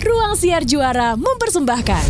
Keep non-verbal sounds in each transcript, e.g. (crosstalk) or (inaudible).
Ruang Siar Juara mempersembahkan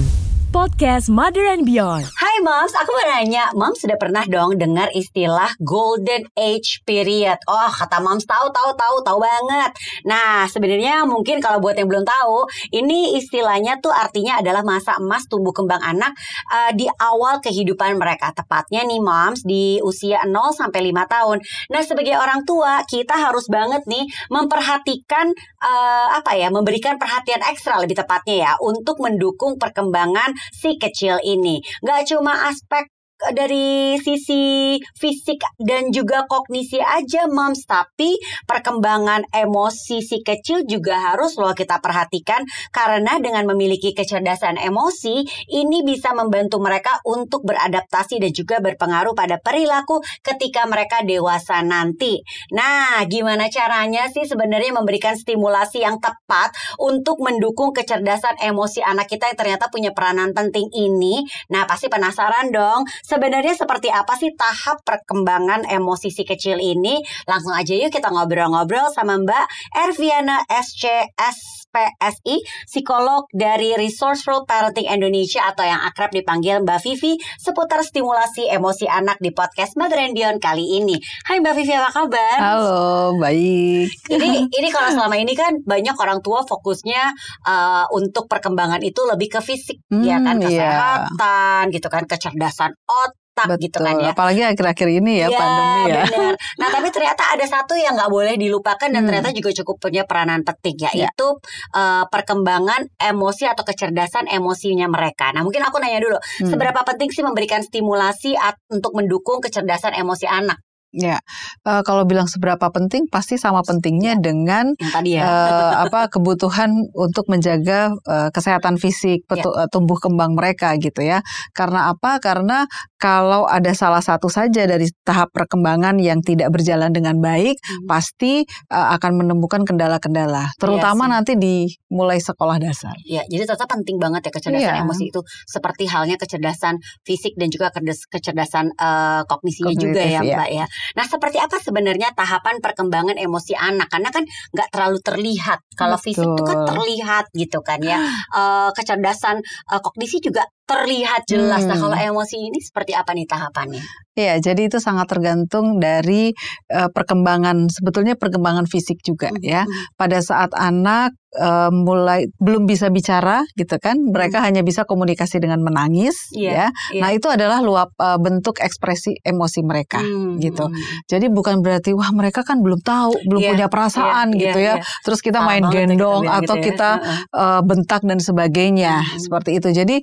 podcast Mother and Beyond. Hai Moms, aku mau nanya, Moms sudah pernah dong dengar istilah Golden Age Period? Oh, kata Moms tahu, tahu, tahu, tahu banget. Nah, sebenarnya mungkin kalau buat yang belum tahu, ini istilahnya tuh artinya adalah masa emas tumbuh kembang anak uh, di awal kehidupan mereka. Tepatnya nih Moms, di usia 0 sampai 5 tahun. Nah, sebagai orang tua, kita harus banget nih memperhatikan uh, apa ya, memberikan perhatian ekstra lebih tepatnya ya untuk mendukung perkembangan si kecil ini. Gak cuma aspek dari sisi fisik dan juga kognisi aja moms tapi perkembangan emosi si kecil juga harus loh kita perhatikan karena dengan memiliki kecerdasan emosi ini bisa membantu mereka untuk beradaptasi dan juga berpengaruh pada perilaku ketika mereka dewasa nanti. Nah, gimana caranya sih sebenarnya memberikan stimulasi yang tepat untuk mendukung kecerdasan emosi anak kita yang ternyata punya peranan penting ini? Nah, pasti penasaran dong sebenarnya seperti apa sih tahap perkembangan emosi si kecil ini? Langsung aja yuk kita ngobrol-ngobrol sama Mbak Erviana SCS PSI, psikolog dari Resourceful Parenting Indonesia atau yang akrab dipanggil Mbak Vivi seputar stimulasi emosi anak di podcast Mother and Beyond kali ini. Hai Mbak Vivi, apa kabar? Halo, baik. Ini (laughs) ini kalau selama ini kan banyak orang tua fokusnya uh, untuk perkembangan itu lebih ke fisik, hmm, ya kan iya. kesehatan, iya. gitu kan, kecerdasan otak Betul. gitu kan ya. Apalagi akhir-akhir ini ya, ya pandemi ya. Bener. Nah tapi ternyata ada satu yang nggak boleh dilupakan dan hmm. ternyata juga cukup punya peranan penting yaitu ya. uh, perkembangan emosi atau kecerdasan emosinya mereka. Nah mungkin aku nanya dulu, hmm. seberapa penting sih memberikan stimulasi untuk mendukung kecerdasan emosi anak? Ya, uh, kalau bilang seberapa penting pasti sama pentingnya ya. dengan tadi ya. uh, (laughs) apa kebutuhan untuk menjaga uh, kesehatan fisik, ya. tumbuh kembang mereka gitu ya. Karena apa? Karena kalau ada salah satu saja dari tahap perkembangan yang tidak berjalan dengan baik, hmm. pasti uh, akan menemukan kendala-kendala, terutama ya nanti di mulai sekolah dasar. Ya, jadi tetap penting banget ya kecerdasan ya. emosi itu seperti halnya kecerdasan fisik dan juga kecerdasan uh, kognisinya Kognitif, juga ya, Mbak ya. Nah, seperti apa sebenarnya tahapan perkembangan emosi anak? Karena kan nggak terlalu terlihat. Kalau fisik itu kan terlihat gitu kan ya. Uh, (gasps) kecerdasan uh, kognisi juga terlihat jelas. Hmm. Nah, kalau emosi ini seperti apa nih tahapannya? Iya, jadi itu sangat tergantung dari uh, perkembangan sebetulnya perkembangan fisik juga hmm. ya. Hmm. Pada saat anak uh, mulai belum bisa bicara gitu kan, mereka hmm. hanya bisa komunikasi dengan menangis yeah, ya. Yeah. Nah, itu adalah luap uh, bentuk ekspresi emosi mereka hmm. gitu. Jadi bukan berarti wah mereka kan belum tahu, belum yeah, punya perasaan yeah, gitu yeah, ya. Yeah. Terus kita main gendong kita atau gitu ya. kita uh, bentak dan sebagainya hmm. seperti itu. Jadi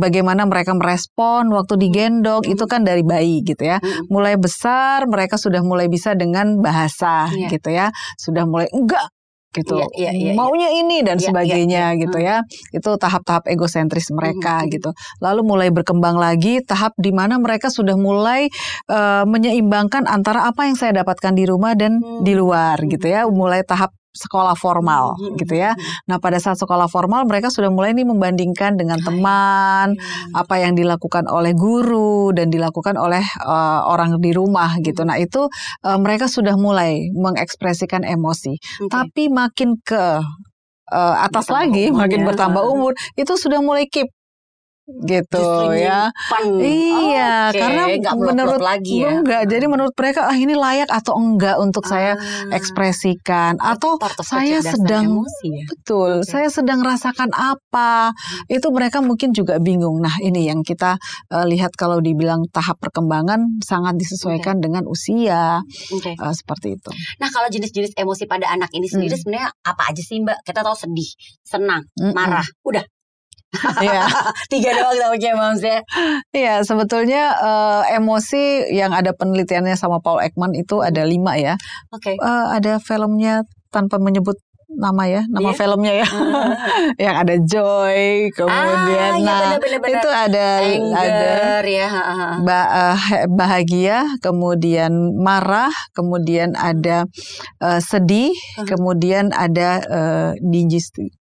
bagaimana mereka merespon waktu digendong hmm. itu kan dari bayi gitu ya. Hmm. Mulai besar mereka sudah mulai bisa dengan bahasa yeah. gitu ya. Sudah mulai enggak gitu yeah, yeah, yeah, maunya ini dan yeah, sebagainya yeah, yeah. gitu ya itu tahap-tahap egosentris mereka mm-hmm. gitu lalu mulai berkembang lagi tahap di mana mereka sudah mulai uh, menyeimbangkan antara apa yang saya dapatkan di rumah dan mm-hmm. di luar gitu ya mulai tahap sekolah formal hmm, gitu ya. Nah pada saat sekolah formal mereka sudah mulai nih membandingkan dengan teman apa yang dilakukan oleh guru dan dilakukan oleh uh, orang di rumah gitu. Nah itu uh, mereka sudah mulai mengekspresikan emosi. Okay. Tapi makin ke uh, atas bertambah lagi, makin ya. bertambah umur itu sudah mulai keep gitu Justru ya. Iya, okay. karena gak menurut lagi ya. enggak. Jadi menurut mereka ah ini layak atau enggak untuk ah. saya ekspresikan atau saya sedang emosi ya? betul, okay. saya sedang rasakan apa. Hmm. Itu mereka mungkin juga bingung. Nah, ini yang kita uh, lihat kalau dibilang tahap perkembangan sangat disesuaikan okay. dengan usia. Okay. Uh, eh, seperti itu. Nah, kalau jenis-jenis emosi pada anak ini sendiri hmm. sebenarnya apa aja sih, Mbak? Kita tahu sedih, senang, hmm. marah. Udah Iya. (laughs) Tiga doang tahunya Mams ya. Iya, sebetulnya uh, emosi yang ada penelitiannya sama Paul Ekman itu ada lima ya. Oke. Okay. Uh, eh, ada filmnya tanpa menyebut nama ya, nama yeah. filmnya ya. (laughs) yang ada joy, kemudian ah, ya nah bener, bener, bener. itu ada Anger, ada ya. Ba uh, bahagia, kemudian marah, kemudian ada uh, sedih, uh -huh. kemudian ada uh,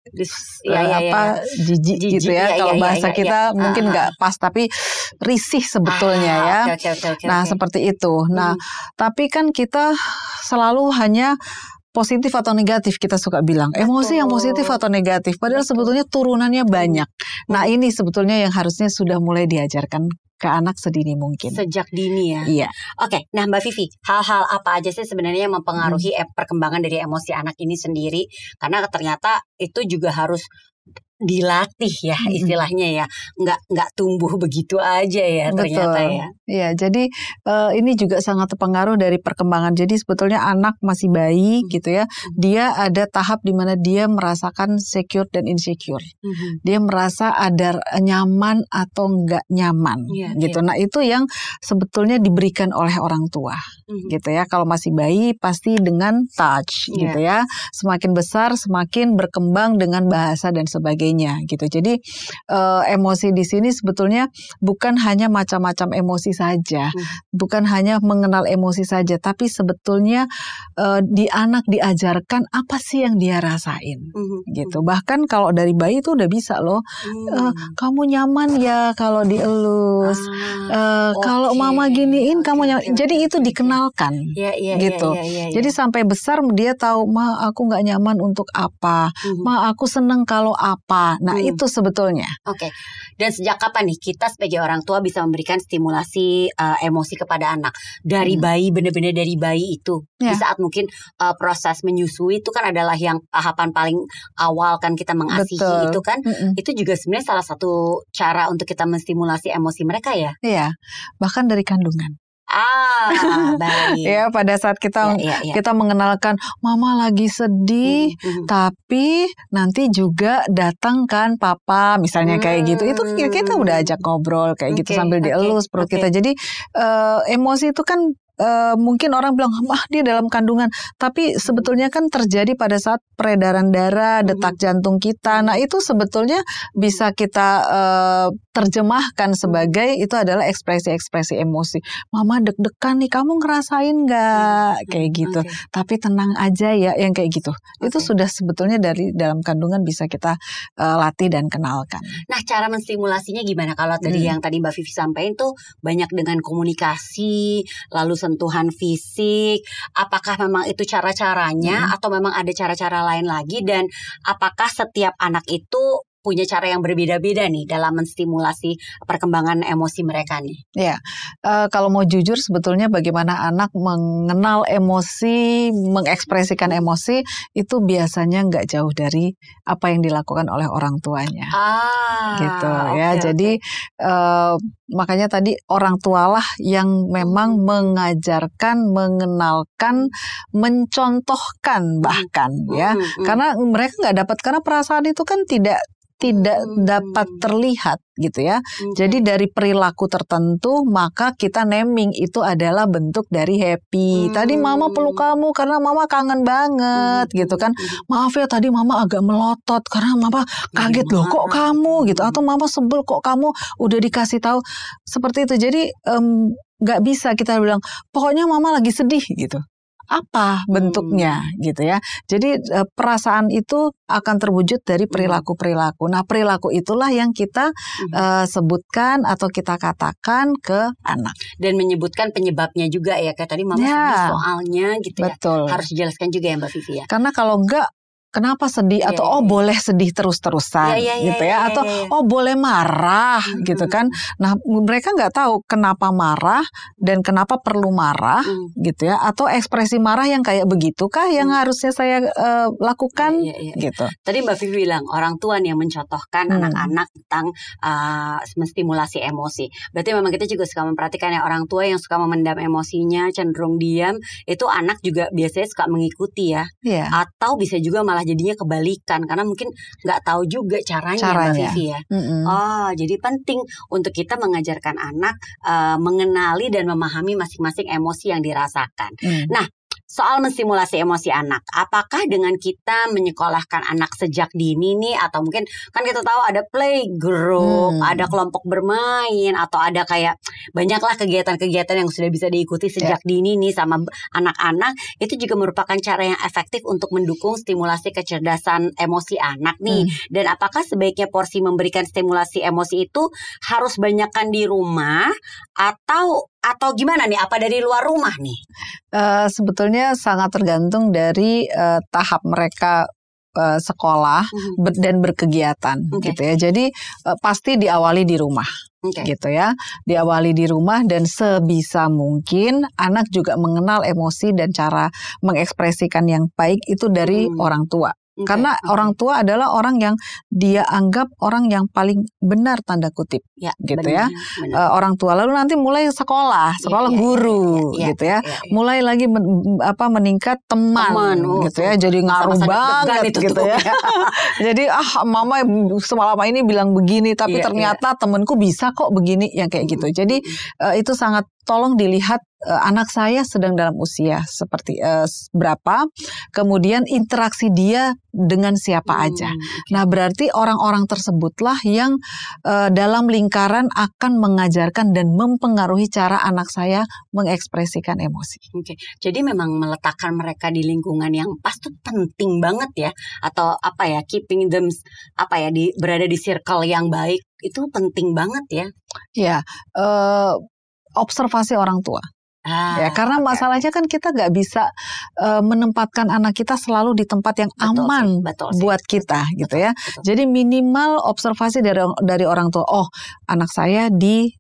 digis ya, ya, apa ya. jijik gitu ya, ya kalau ya, bahasa ya, kita ya. mungkin nggak uh, pas tapi risih sebetulnya ah, ya okay, okay, okay, nah okay. seperti itu nah hmm. tapi kan kita selalu hanya positif atau negatif kita suka bilang emosi yang positif atau negatif padahal Betul. sebetulnya turunannya banyak nah ini sebetulnya yang harusnya sudah mulai diajarkan ke anak sedini mungkin Sejak dini ya. iya Oke, nah Mbak Vivi, hal-hal apa aja sih sebenarnya yang mempengaruhi Hmm. eh, perkembangan dari emosi anak ini sendiri? Karena ternyata itu juga harus dilatih ya istilahnya ya, nggak nggak tumbuh begitu aja ya ternyata Betul. ya. Iya, jadi eh, ini juga sangat terpengaruh dari perkembangan. Jadi sebetulnya anak masih bayi Hmm. gitu ya, dia ada tahap di mana dia merasakan secure dan insecure. Dia merasa ada nyaman atau enggak nyaman Iya, gitu. Nah, itu yang sebetulnya diberikan oleh orang tua Mhm. gitu ya. Kalau masih bayi pasti dengan touch Iya. gitu ya. Semakin besar semakin berkembang dengan bahasa dan sebagainya gitu. Jadi eh, emosi di sini sebetulnya bukan hanya macam-macam emosi saja, Hmm. bukan hanya mengenal emosi saja, tapi sebetulnya eh, di anak diajarkan apa sih yang dia rasain Mhm. gitu. Bahkan kalau dari bayi itu udah bisa loh. Hmm. Eh, kamu nyaman ya kalau dielus. Ah, Eh, kalau oke. mama giniin kamu nyaman. Jadi itu dikenalkan. Iya, iya, gitu. iya, iya, iya, Jadi sampai besar dia tahu, ma aku nggak nyaman untuk apa, Mhm. ma aku seneng kalau apa. Nah Hmm. itu sebetulnya. Oke. Dan sejak kapan nih kita sebagai orang tua bisa memberikan stimulasi uh, emosi kepada anak dari Hmm. bayi benar-benar dari bayi itu di Ya. saat mungkin uh, proses menyusui itu kan adalah yang tahapan paling awal kan kita mengasihi Betul. itu kan Mm-mm. itu juga sebenarnya salah satu cara untuk kita menstimulasi emosi mereka ya. Iya, bahkan dari kandungan. Ah, baik. Ya pada saat kita Ya, ya, ya. kita mengenalkan, mama lagi sedih. Mhm, mhm. Tapi nanti juga datang kan papa misalnya kayak gitu itu Hmm. kita udah ajak ngobrol kayak gitu Oke, sambil oke, dielus perut oke. kita jadi eh, emosi itu kan eh, mungkin orang bilang ah dia dalam kandungan. Tapi sebetulnya kan terjadi pada saat peredaran darah detak jantung kita. Nah itu sebetulnya bisa kita eh, terjemahkan sebagai itu adalah ekspresi-ekspresi emosi. Mama deg-degan nih kamu ngerasain nggak? Kayak gitu. Oke. tapi tenang aja ya yang kayak gitu. Itu Oke. sudah sebetulnya dari dalam kandungan bisa kita eh, latih dan kenalkan. Nah, cara menstimulasinya gimana? Kalau tadi Hmm. yang tadi Mbak Vivi sampaikan tuh banyak dengan komunikasi, lalu sentuhan fisik. Apakah memang itu cara-caranya Hmm. atau memang ada cara-cara lain lagi dan apakah setiap anak itu punya cara yang berbeda-beda nih dalam menstimulasi perkembangan emosi mereka nih? Eh, kalau mau jujur sebetulnya bagaimana anak mengenal emosi mengekspresikan emosi itu biasanya nggak jauh dari apa yang dilakukan oleh orang tuanya Ah, gitu ya. Jadi eh, makanya tadi orang tualah yang memang mengajarkan, mengenalkan, mencontohkan bahkan ya. Hmm, hmm. Karena mereka nggak dapat karena perasaan itu kan tidak tidak Hmm. dapat terlihat gitu ya. Hmm, Jadi dari perilaku tertentu maka kita naming itu adalah bentuk dari happy. Tadi mama peluk kamu karena mama kangen banget Hmm, gitu kan. hmm, Maaf ya tadi mama agak melotot karena mama kaget loh kok kamu gitu atau mama sebel kok kamu udah dikasih tahu seperti itu. Jadi em, nggak bisa kita bilang pokoknya mama lagi sedih gitu. Apa bentuknya gitu ya. Jadi eh, perasaan itu akan terwujud dari perilaku-perilaku. Nah, perilaku itulah yang kita Hmm. eh, sebutkan atau kita katakan ke anak. dan menyebutkan penyebabnya juga ya kayak tadi mama Ya. sedih soalnya gitu ya. Betul. Harus dijelaskan juga ya Mbak Vivi ya. Karena kalau enggak kenapa sedih Iya, atau iya, oh iya. boleh sedih terus-terusan Iya, iya, iya, gitu ya iya, atau iya. oh boleh marah Mhm. gitu kan. Nah, mereka nggak tahu kenapa marah dan kenapa perlu marah Hmm. gitu ya atau ekspresi marah yang kayak begitukah yang Hmm. harusnya saya eh, lakukan Iya, iya, iya. gitu. Tadi Mbak Vivi bilang orang tua nih yang mencontohkan Hmm. anak-anak tentang uh, menstimulasi emosi. Berarti memang kita juga suka memperhatikan ya orang tua yang suka memendam emosinya, cenderung diam, itu anak juga biasanya suka mengikuti ya. Iya. Atau bisa juga malah jadinya kebalikan karena mungkin nggak tahu juga caranya, Mbak Caranya. Vivi ya. Mm-mm. Oh, jadi penting untuk kita mengajarkan anak uh, mengenali dan memahami masing-masing emosi yang dirasakan. Mm. Soal menstimulasi emosi anak, apakah dengan kita menyekolahkan anak sejak dini nih atau mungkin kan kita tahu ada playgroup, Hmm. ada kelompok bermain atau ada kayak banyaklah kegiatan-kegiatan yang sudah bisa diikuti sejak dini nih sama anak-anak itu juga merupakan cara yang efektif untuk mendukung stimulasi kecerdasan emosi anak nih. Hmm. Dan apakah sebaiknya porsi memberikan stimulasi emosi itu harus banyakkan di rumah atau atau gimana nih? Apa dari luar rumah nih? Uh, sebetulnya sangat tergantung dari uh, tahap mereka uh, sekolah mm-hmm. ber, dan berkegiatan okay. gitu ya. Jadi uh, pasti diawali di rumah. Okay. gitu ya diawali di rumah dan sebisa mungkin anak juga mengenal emosi dan cara mengekspresikan yang baik itu dari hmm. orang tua Okay. Karena orang tua adalah orang yang dia anggap orang yang paling benar tanda kutip, ya, gitu benar, ya. Benar. Uh, orang tua lalu nanti mulai sekolah, iya, sekolah ya, guru, ya, ya, gitu ya. ya, ya. Mulai lagi men, apa meningkat teman, teman oh, gitu ya. Jadi ngaruh banget, itu gitu ya. (laughs) Jadi ah mama semalam ini bilang begini, tapi ya, ternyata ya. temanku bisa kok begini, yang kayak gitu. Jadi uh, itu sangat tolong dilihat uh, anak saya sedang dalam usia seperti uh, berapa, kemudian interaksi dia dengan siapa hmm, aja. Nah, berarti orang-orang tersebutlah yang uh, dalam lingkaran akan mengajarkan dan mempengaruhi cara anak saya mengekspresikan emosi. Oke. Jadi memang meletakkan mereka di lingkungan yang pas tuh penting banget ya atau apa ya keeping them apa ya di berada di circle yang baik itu penting banget ya. Ya, uh, observasi orang tua. Ah, ya karena okay. masalahnya kan kita nggak bisa uh, menempatkan anak kita selalu di tempat yang betul aman sih, betul sih. buat kita betul, gitu ya. Betul. Jadi minimal observasi dari dari orang tua. Oh, anak saya di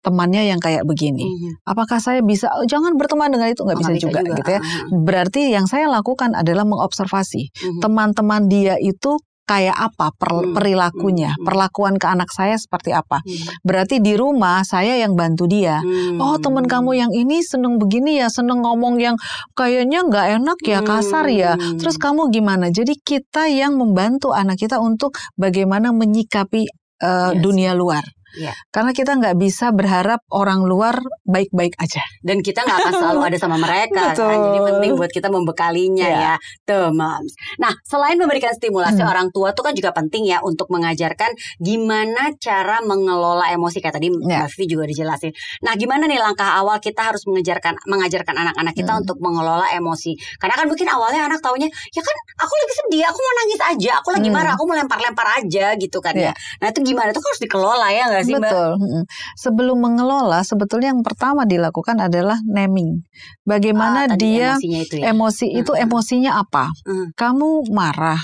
temannya yang kayak begini. -hmm. Apakah saya bisa oh, jangan berteman dengan itu nggak oh, bisa, bisa juga, juga gitu ya. Uh -huh. Berarti yang saya lakukan adalah mengobservasi mm-hmm. teman-teman mm -hmm. dia itu kayak apa per, hmm. perilakunya, hmm. perlakuan ke anak saya seperti apa. Hmm. Berarti di rumah saya yang bantu dia. Oh teman kamu yang ini seneng begini ya, seneng ngomong yang kayaknya nggak enak ya, kasar ya. Terus kamu gimana? Jadi kita yang membantu anak kita untuk bagaimana menyikapi uh, yes. dunia luar. Ya. Karena kita nggak bisa berharap orang luar baik-baik aja. Dan kita nggak akan selalu ada sama mereka. Betul. Kan? Jadi penting buat kita membekalinya ya, ya tuh moms. Nah selain memberikan stimulasi hmm. orang tua tuh kan juga penting ya untuk mengajarkan gimana cara mengelola emosi kayak tadi ya. Mbak Vivi juga dijelasin. Nah gimana nih langkah awal kita harus mengajarkan mengajarkan anak-anak kita hmm. untuk mengelola emosi. Karena kan mungkin awalnya anak taunya ya kan aku lagi sedih, aku mau nangis aja, aku lagi hmm. marah, aku mau lempar-lempar aja gitu kan ya. ya. Nah itu gimana? Itu harus dikelola ya nggak sih Betul. Mbak? Sebelum mengelola, sebetulnya yang pertama dilakukan adalah naming. Bagaimana ah, dia itu ya? emosi itu uh-huh. emosinya apa? Uh-huh. Kamu marah,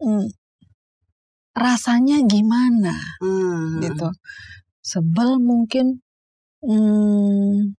hmm, rasanya gimana? Uh-huh. Gitu. Sebel mungkin. Hmm,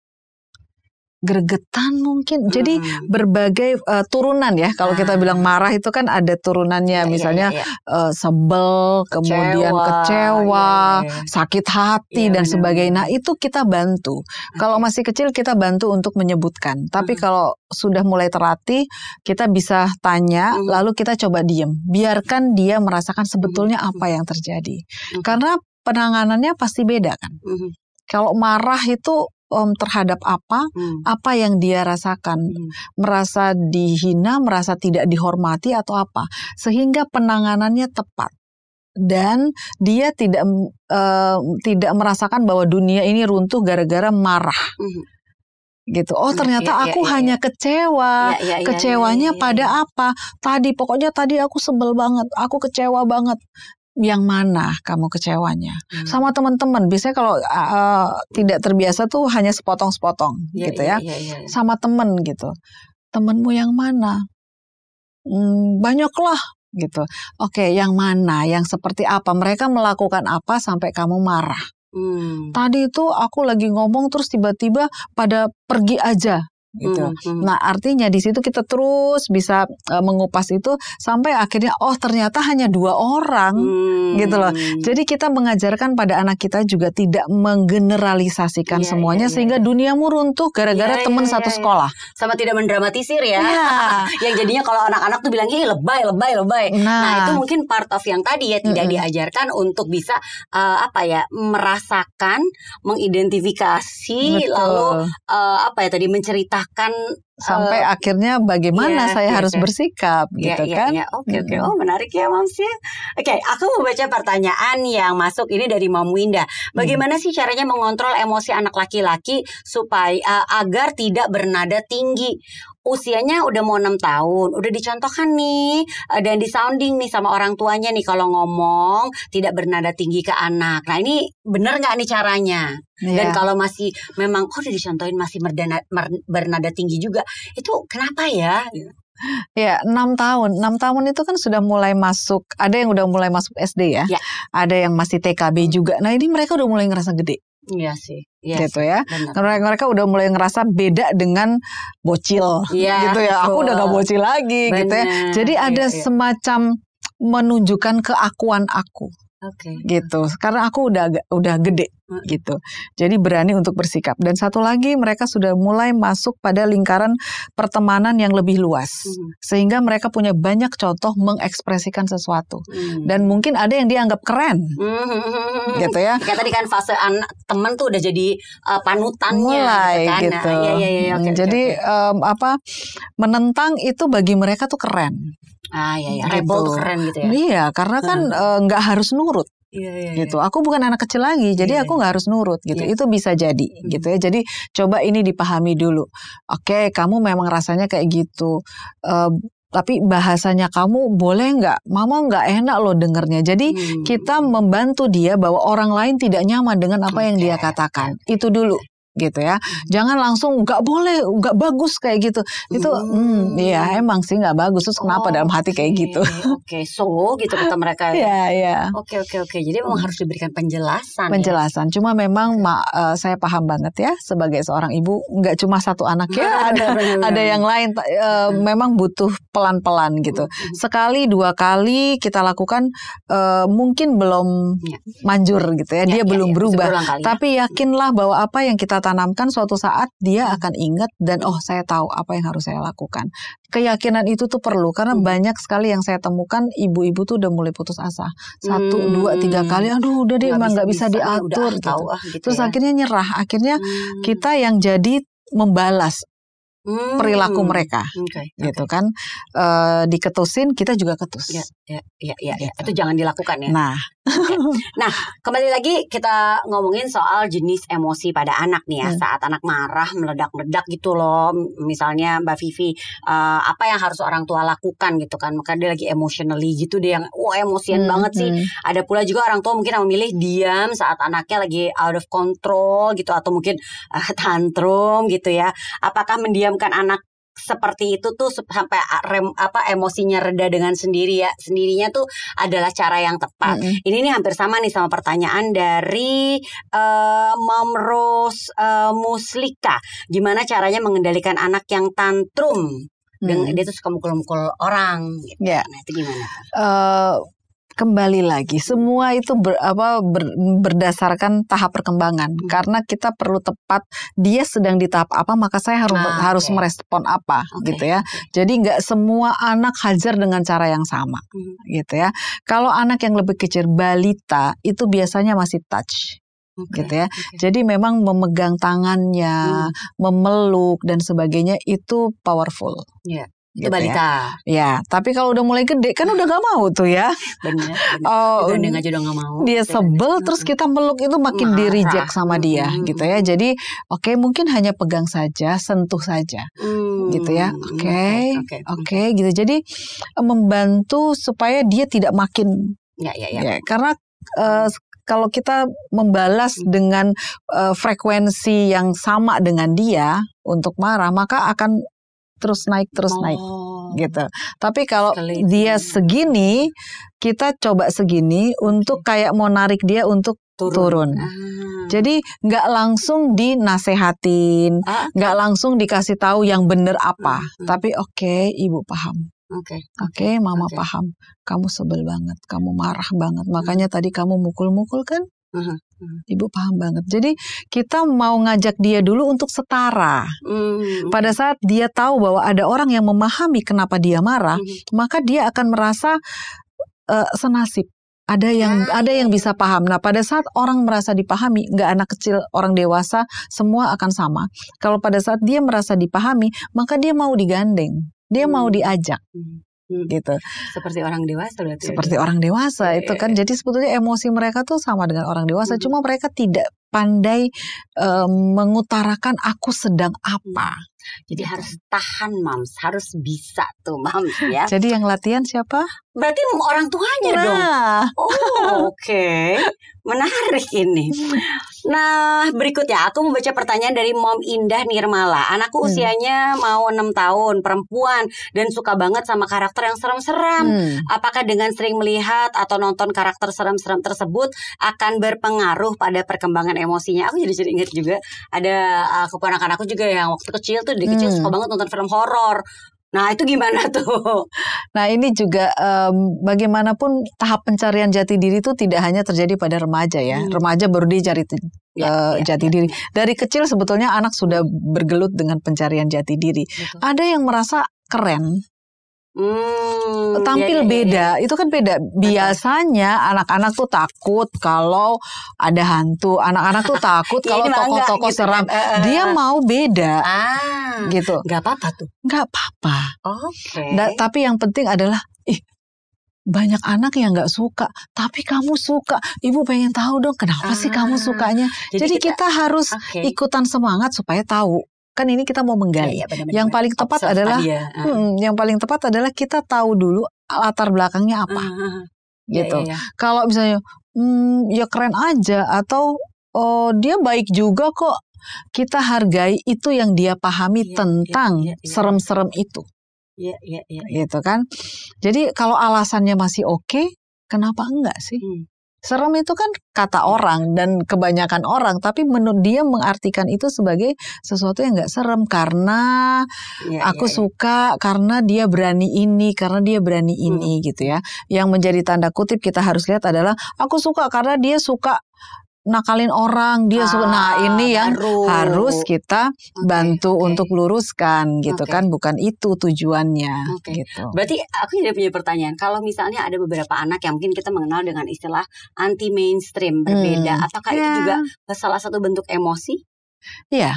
gregetan mungkin. Jadi hmm. berbagai uh, turunan ya. Kalau ah. kita bilang marah itu kan ada turunannya, ya, misalnya ya, ya. Uh, sebel, kecewa, kemudian kecewa, ya, ya. sakit hati ya, dan sebagainya. Nah itu kita bantu. Okay. Kalau masih kecil kita bantu untuk menyebutkan. Tapi hmm. kalau sudah mulai terlatih, kita bisa tanya, hmm. lalu kita coba diem. Biarkan dia merasakan sebetulnya hmm. apa yang terjadi. Hmm. Karena penanganannya pasti beda kan. Hmm. Kalau marah itu um, terhadap apa, hmm. apa yang dia rasakan, hmm. merasa dihina, merasa tidak dihormati atau apa, sehingga penanganannya tepat dan dia tidak uh, tidak merasakan bahwa dunia ini runtuh gara-gara marah. Hmm gitu. Oh ternyata ya, ya, aku ya, hanya kecewa. Ya, ya, Kecewanya ya, ya, ya, pada apa? Tadi pokoknya tadi aku sebel banget, aku kecewa banget yang mana kamu kecewanya? Hmm. sama teman-teman biasanya kalau uh, tidak terbiasa tuh hanya sepotong-sepotong ya, gitu ya, ya, ya, ya. sama temen gitu. Temenmu yang mana? Hmm, banyaklah gitu. Oke yang mana? Yang seperti apa? Mereka melakukan apa sampai kamu marah? Hmm. tadi itu aku lagi ngomong terus tiba-tiba pada pergi aja gitu. Hmm, hmm. Nah, artinya di situ kita terus bisa uh, mengupas itu sampai akhirnya oh ternyata hanya dua orang hmm. gitu loh. Jadi kita mengajarkan pada anak kita juga tidak menggeneralisasikan yeah, semuanya yeah, yeah. sehingga iya. duniamu runtuh gara-gara yeah, teman yeah, satu yeah, sekolah. Sama tidak mendramatisir ya. Yeah. (laughs) yang jadinya kalau anak-anak tuh bilang ih lebay, lebay, lebay. Nah, nah itu mungkin part of yang tadi ya tidak mm -hmm. diajarkan untuk bisa uh, apa ya merasakan, mengidentifikasi Betul. lalu uh, apa ya tadi menceritakan akan sampai uh, akhirnya bagaimana yeah, saya yeah, harus yeah. bersikap yeah, gitu yeah, kan. Yeah. Oke okay, oke. Okay. Oh menarik ya Moms ya. Oke, okay, aku mau baca pertanyaan yang masuk ini dari Mom Winda. Bagaimana hmm. sih caranya mengontrol emosi anak laki-laki supaya uh, agar tidak bernada tinggi? Usianya udah mau enam tahun, udah dicontohkan nih eh, dan disounding nih sama orang tuanya nih kalau ngomong tidak bernada tinggi ke anak. Nah ini bener nggak nih caranya? Dan Iya. kalau masih memang kok udah dicontohin masih bernada, mer- bernada tinggi juga, itu kenapa ya? Ya, enam tahun. Enam tahun itu kan sudah mulai masuk. Ada yang udah mulai masuk SD ya. Ya. Ada yang masih TKB juga. Nah ini mereka udah mulai ngerasa gede, Iya sih, iya gitu sih, ya. benar. Mereka, mereka udah mulai ngerasa beda dengan bocil, Iya, gitu ya. Aku udah gak bocil lagi, gitu ya. Jadi ada iya, iya. semacam menunjukkan keakuan aku, Oke. gitu. Karena aku udah udah gede. Gitu. Jadi berani untuk bersikap. Dan satu lagi mereka sudah mulai masuk pada lingkaran pertemanan yang lebih luas, Hmm, sehingga mereka punya banyak contoh mengekspresikan sesuatu. hmm. Dan mungkin ada yang dianggap keren, Hmm. gitu ya. Kayak tadi kan fase anak temen tuh udah jadi uh, panutannya mulai gitu kan. gitu. Nah, iya iya iya oke, oke, Jadi oke. em, apa menentang itu bagi mereka tuh keren. ah iya iya gitu. rebel tuh keren gitu ya. Iya, karena kan eh, nggak harus nurut Iya iya. gitu. Aku bukan anak kecil lagi, jadi Iya, aku nggak harus nurut gitu. Iya. Itu bisa jadi Hmm. gitu ya. Jadi coba ini dipahami dulu. Oke, kamu memang rasanya kayak gitu. Eh, tapi bahasanya kamu boleh nggak? Mama nggak enak loh dengernya. Jadi Hmm. kita membantu dia bahwa orang lain tidak nyaman dengan apa yang dia katakan. Itu dulu gitu ya. Jangan langsung nggak boleh, nggak bagus kayak gitu. Itu Hmm. hmm, iya emang sih nggak bagus. Terus kenapa dalam hati kayak Oke, gitu? Oke, so gitu kata mereka ya. (laughs) Iya, iya. Oke oke oke. Jadi memang harus diberikan penjelasan. ya? penjelasan. Cuma memang ma, eh, saya paham banget ya sebagai seorang ibu nggak cuma satu anak ya, (laughs) ada ada yang lain ta- eh, memang butuh pelan-pelan gitu. Hmm. Sekali dua kali kita lakukan eh, mungkin belum Ya. manjur gitu ya. Ya, Dia ya, belum ya. berubah. Kali ya. Tapi yakinlah bahwa apa yang kita tanamkan suatu saat dia akan ingat dan oh saya tahu apa yang harus saya lakukan. Keyakinan itu tuh perlu karena Hmm. banyak sekali yang saya temukan ibu-ibu tuh udah mulai putus asa. Satu, dua, tiga Hmm. kali aduh udah deh emang nggak bisa, nih, diatur udah gitu. tahu ah, gitu Terus ya. akhirnya nyerah. Akhirnya Hmm. kita yang jadi membalas Hmm. perilaku mereka Oke. gitu kan. Eh diketusin kita juga ketus. Ya, ya, ya, ya, ya. Gitu. Itu jangan dilakukan ya. Nah, (laughs) Kembali lagi kita ngomongin soal jenis emosi pada anak nih ya. Hmm. Saat anak marah, meledak-meledak gitu loh. Misalnya Mbak Vivi, eh, apa yang harus orang tua lakukan gitu kan. Maka dia lagi emotionally gitu deh yang wah emosian hmm, banget sih. hmm. Ada pula juga orang tua mungkin yang memilih diam saat anaknya lagi out of control gitu atau mungkin eh, tantrum gitu ya. Apakah mendiamkan anak seperti itu tuh sampai rem, apa emosinya reda dengan sendiri ya sendirinya tuh adalah cara yang tepat. Mm-mm. Ini nih hampir sama nih sama pertanyaan dari eh, Mom Rose eh, Muslika. Gimana caranya mengendalikan anak yang tantrum? Dengan Hmm. dia tuh suka mukul-mukul orang. Gitu. Ya. Nah itu gimana? tuh? Kembali lagi. Semua itu ber, apa ber- berdasarkan tahap perkembangan. Hmm. karena kita perlu tepat dia sedang di tahap apa maka saya harus Ah, harus oke. merespon apa Oke, gitu ya. Jadi nggak semua anak hajar dengan cara yang sama Hmm. gitu ya. Kalau anak yang lebih kecil balita itu biasanya masih touch Oke, gitu ya. oke. jadi memang memegang tangannya memeluk dan sebagainya itu powerful. Iya, gitu Itu balita. ya. ya tapi kalau udah mulai gede kan udah gak mau tuh ya bener. (laughs) Oh, Digandeng aja udah gak mau. dia sebel terus kita meluk itu makin di reject sama dia Mm-mm. gitu ya jadi oke mungkin hanya pegang saja sentuh saja Hmm, gitu ya oke Oke. oke gitu jadi eh, membantu supaya dia tidak makin Ya, ya, ya. ya karena eh, kalau kita membalas Hmm. dengan eh, frekuensi yang sama dengan dia untuk marah maka akan terus naik terus naik Oh. gitu. Tapi kalau Escalating. dia segini, kita coba segini untuk kayak mau narik dia untuk turun. Ah. Jadi nggak langsung dinasehatin, Ah, nggak langsung dikasih tahu yang bener apa. Hmm, hmm. Tapi oke, ibu paham. Oke. Oke, mama Oke. paham. Kamu sebel banget, kamu marah banget. Makanya tadi kamu mukul-mukul kan? Mhm, Ibu paham banget. Jadi kita mau ngajak dia dulu untuk setara. Hmm. Pada saat dia tahu bahwa ada orang yang memahami kenapa dia marah, Mhm. maka dia akan merasa eh, senasib. Ada yang Ah, ada yang bisa paham. Nah, pada saat orang merasa dipahami, nggak anak kecil, orang dewasa, semua akan sama. Kalau pada saat dia merasa dipahami, maka dia mau digandeng, dia mau Hmm. diajak, Hmm. Hmm. gitu. Seperti orang dewasa berarti. ya, Seperti dia. orang dewasa Iya, itu iya, kan. Jadi sebetulnya emosi mereka tuh sama dengan orang dewasa, Mhm. cuma mereka tidak pandai eh, mengutarakan aku sedang apa. Jadi Gitu. harus tahan moms, harus bisa tuh moms ya. (laughs) Jadi yang latihan siapa? Berarti orang tuanya dong. Nah, Oh, oke. Menarik ini. (laughs) Nah, berikutnya aku membaca pertanyaan dari Mom Indah Nirmala. Anakku Hmm. usianya mau 6 tahun, perempuan dan suka banget sama karakter yang serem-serem. hmm. Apakah dengan sering melihat atau nonton karakter serem-serem tersebut akan berpengaruh pada perkembangan emosinya? Aku jadi jadi ingat juga ada uh, keponakan aku juga yang waktu kecil tuh dari kecil Hmm. suka banget nonton film horor. Nah, itu gimana (laughs) tuh? Nah ini juga em, bagaimanapun tahap pencarian jati diri itu tidak hanya terjadi pada remaja ya. Hmm. Remaja baru dia cari te- Ya, eh, ya, jati ya, diri. ya. Dari kecil sebetulnya anak sudah bergelut dengan pencarian jati diri. Betul. Ada yang merasa keren, Hmm, tampil ya, ya, ya, beda. Itu kan beda. Biasanya anak-anak tuh takut kalau ada hantu. Anak-anak tuh takut (laughs) Ya, kalau tokoh-tokoh gitu seram. kan. Dia mau beda Ah, gitu. nggak apa-apa tuh. Nggak apa-apa. Oke. Da- tapi yang penting adalah ih banyak anak yang nggak suka, tapi kamu suka. Ibu pengen tahu dong kenapa sih kamu Ah, sukanya. Jadi, kita, harus Oke. ikutan semangat supaya tahu. Kan ini kita mau menggali. Iya, benar-benar. Yang paling tepat Observe adalah ya. Hmm, yang paling tepat adalah kita tahu dulu latar belakangnya apa. Iya, gitu. iya, iya. Kalau misalnya hmm, ya keren aja atau oh dia baik juga kok. Kita hargai itu yang dia pahami Iya, tentang iya, iya, iya. serem-serem itu. Iya, iya, iya. gitu kan. Jadi kalau alasannya masih oke, kenapa enggak sih? Hmm. Serem itu kan kata orang dan kebanyakan orang, tapi menurut dia mengartikan itu sebagai sesuatu yang enggak serem karena Iya, aku iya, iya. suka karena dia berani ini, karena dia berani Hmm. ini gitu ya. Yang menjadi tanda kutip kita harus lihat adalah aku suka karena dia suka nakalin orang, dia suka. Nah, Ah, ini yang baru. harus kita bantu oke. untuk luruskan gitu Oke. kan, bukan itu tujuannya Oke. gitu. Berarti aku jadi punya pertanyaan. Kalau misalnya ada beberapa anak yang mungkin kita mengenal dengan istilah anti mainstream berbeda, Hmm. apakah itu Ya. juga salah satu bentuk emosi? Iya.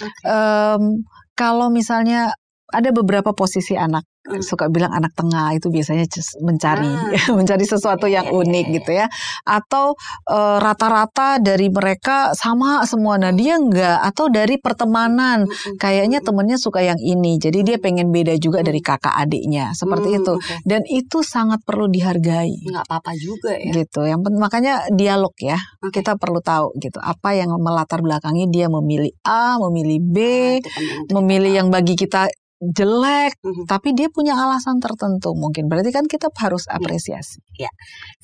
Oke. Em, kalau misalnya ada beberapa posisi anak Hmm. suka bilang anak tengah itu biasanya mencari Ah. (laughs) mencari sesuatu yang iya, iya, unik iya. gitu ya atau eh, rata-rata dari mereka sama semua nah dia enggak atau dari pertemanan Mm-mm. kayaknya Mm-mm. temennya suka yang ini jadi dia pengen beda juga Hmm. dari kakak adiknya seperti Hmm, itu dan itu sangat perlu dihargai Nggak apa-apa juga ya. gitu yang makanya dialog ya Oke. kita perlu tahu gitu apa yang melatar belakangi dia memilih A memilih B Ah, untuk memilih yang bagi kita jelek, Mhm. tapi dia punya alasan tertentu mungkin. Berarti kan kita harus Iya. apresiasi.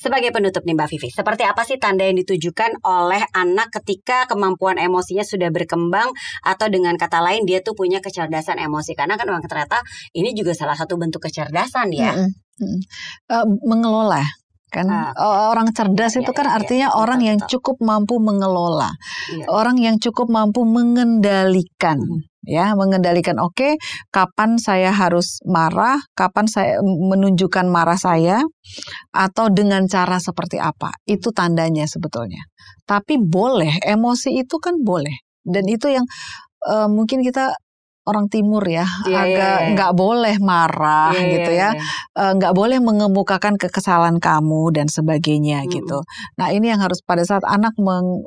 Sebagai penutup nih Mbak Vivi, seperti apa sih tanda yang ditujukan oleh anak ketika kemampuan emosinya sudah berkembang atau dengan kata lain dia tuh punya kecerdasan emosi? Karena kan memang ternyata ini juga salah satu bentuk kecerdasan ya. Mm-mm. Eh, mengelola kan. Eh, orang cerdas Iya, itu kan iya, iya, artinya betul, orang yang betul. cukup mampu mengelola, Iya. orang yang cukup mampu mengendalikan. Mhm. Ya, mengendalikan. Oke, kapan saya harus marah, kapan saya menunjukkan marah saya, atau dengan cara seperti apa? Itu tandanya sebetulnya. Tapi boleh, emosi itu kan boleh, dan itu yang eh, mungkin kita orang timur ya Iya, iya, agak iya. nggak boleh marah Iya, gitu ya. Eh, nggak boleh mengemukakan kekesalan kamu dan sebagainya Mm-mm. gitu. Nah ini yang harus pada saat anak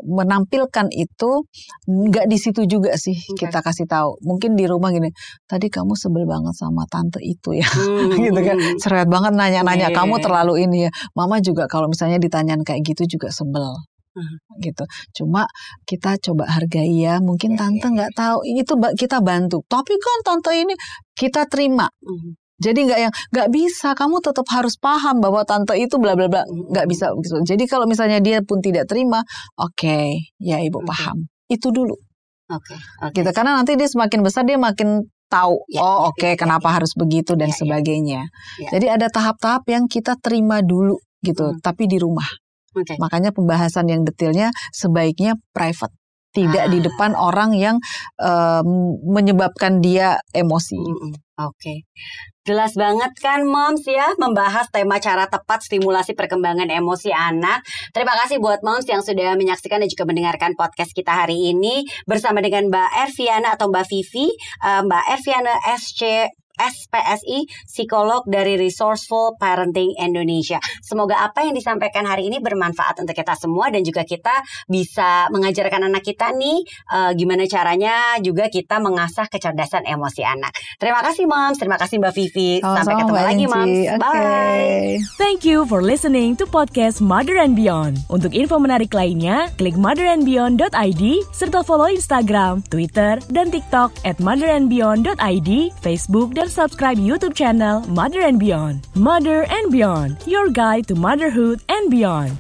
menampilkan itu nggak di situ juga sih Oke. kita kasih tahu. Mungkin di rumah gini, tadi kamu sebel banget sama tante itu ya, Hmm, (laughs) gitu kan. hmm, Seret banget nanya-nanya Iya, kamu terlalu ini ya. Mama juga kalau misalnya ditanyain kayak gitu juga sebel. Hmm. (laughs) gitu. Cuma kita coba hargai ya. Mungkin Iya, tante iya, nggak tahu. Itu kita bantu. Tapi kan tante ini kita terima. hmm. Jadi nggak yang nggak bisa. Kamu tetap harus paham bahwa tante itu bla bla bla. Mm-mm. Nggak bisa gitu. Jadi kalau misalnya dia pun tidak terima, oke, ya ibu Oke. paham. Itu dulu. Oke, oke. Gitu. Karena nanti dia semakin besar dia makin tahu. Ya, oh ya, oke, ya, ya, kenapa ya. harus begitu dan Ya, ya. sebagainya. Ya. Jadi ada tahap-tahap yang kita terima dulu gitu. Hmm. Tapi di rumah. Oke. Makanya pembahasan yang detailnya sebaiknya private, tidak di Ah. depan orang yang em, menyebabkan dia emosi. Mm-mm. Oke. Jelas banget kan Moms ya membahas tema cara tepat stimulasi perkembangan emosi anak. Terima kasih buat Moms yang sudah menyaksikan dan juga mendengarkan podcast kita hari ini bersama dengan Mbak Erviana atau Mbak Vivi, eh, Mbak Erviana SC SPSI, psikolog dari Resourceful Parenting Indonesia. Semoga apa yang disampaikan hari ini bermanfaat untuk kita semua dan juga kita bisa mengajarkan anak kita nih uh, gimana caranya juga kita mengasah kecerdasan emosi anak. Terima kasih Moms, terima kasih Mbak Vivi. Sama-sama, Sampai ketemu Mbak lagi. Moms. Oke. Bye. Thank you for listening to podcast Mother and Beyond. Untuk info menarik lainnya, klik motherandbeyond.id serta follow Instagram, Twitter, dan TikTok at motherandbeyond.id, Facebook, dan subscribe YouTube channel Mother and Beyond. Mother and Beyond, your guide to motherhood and beyond.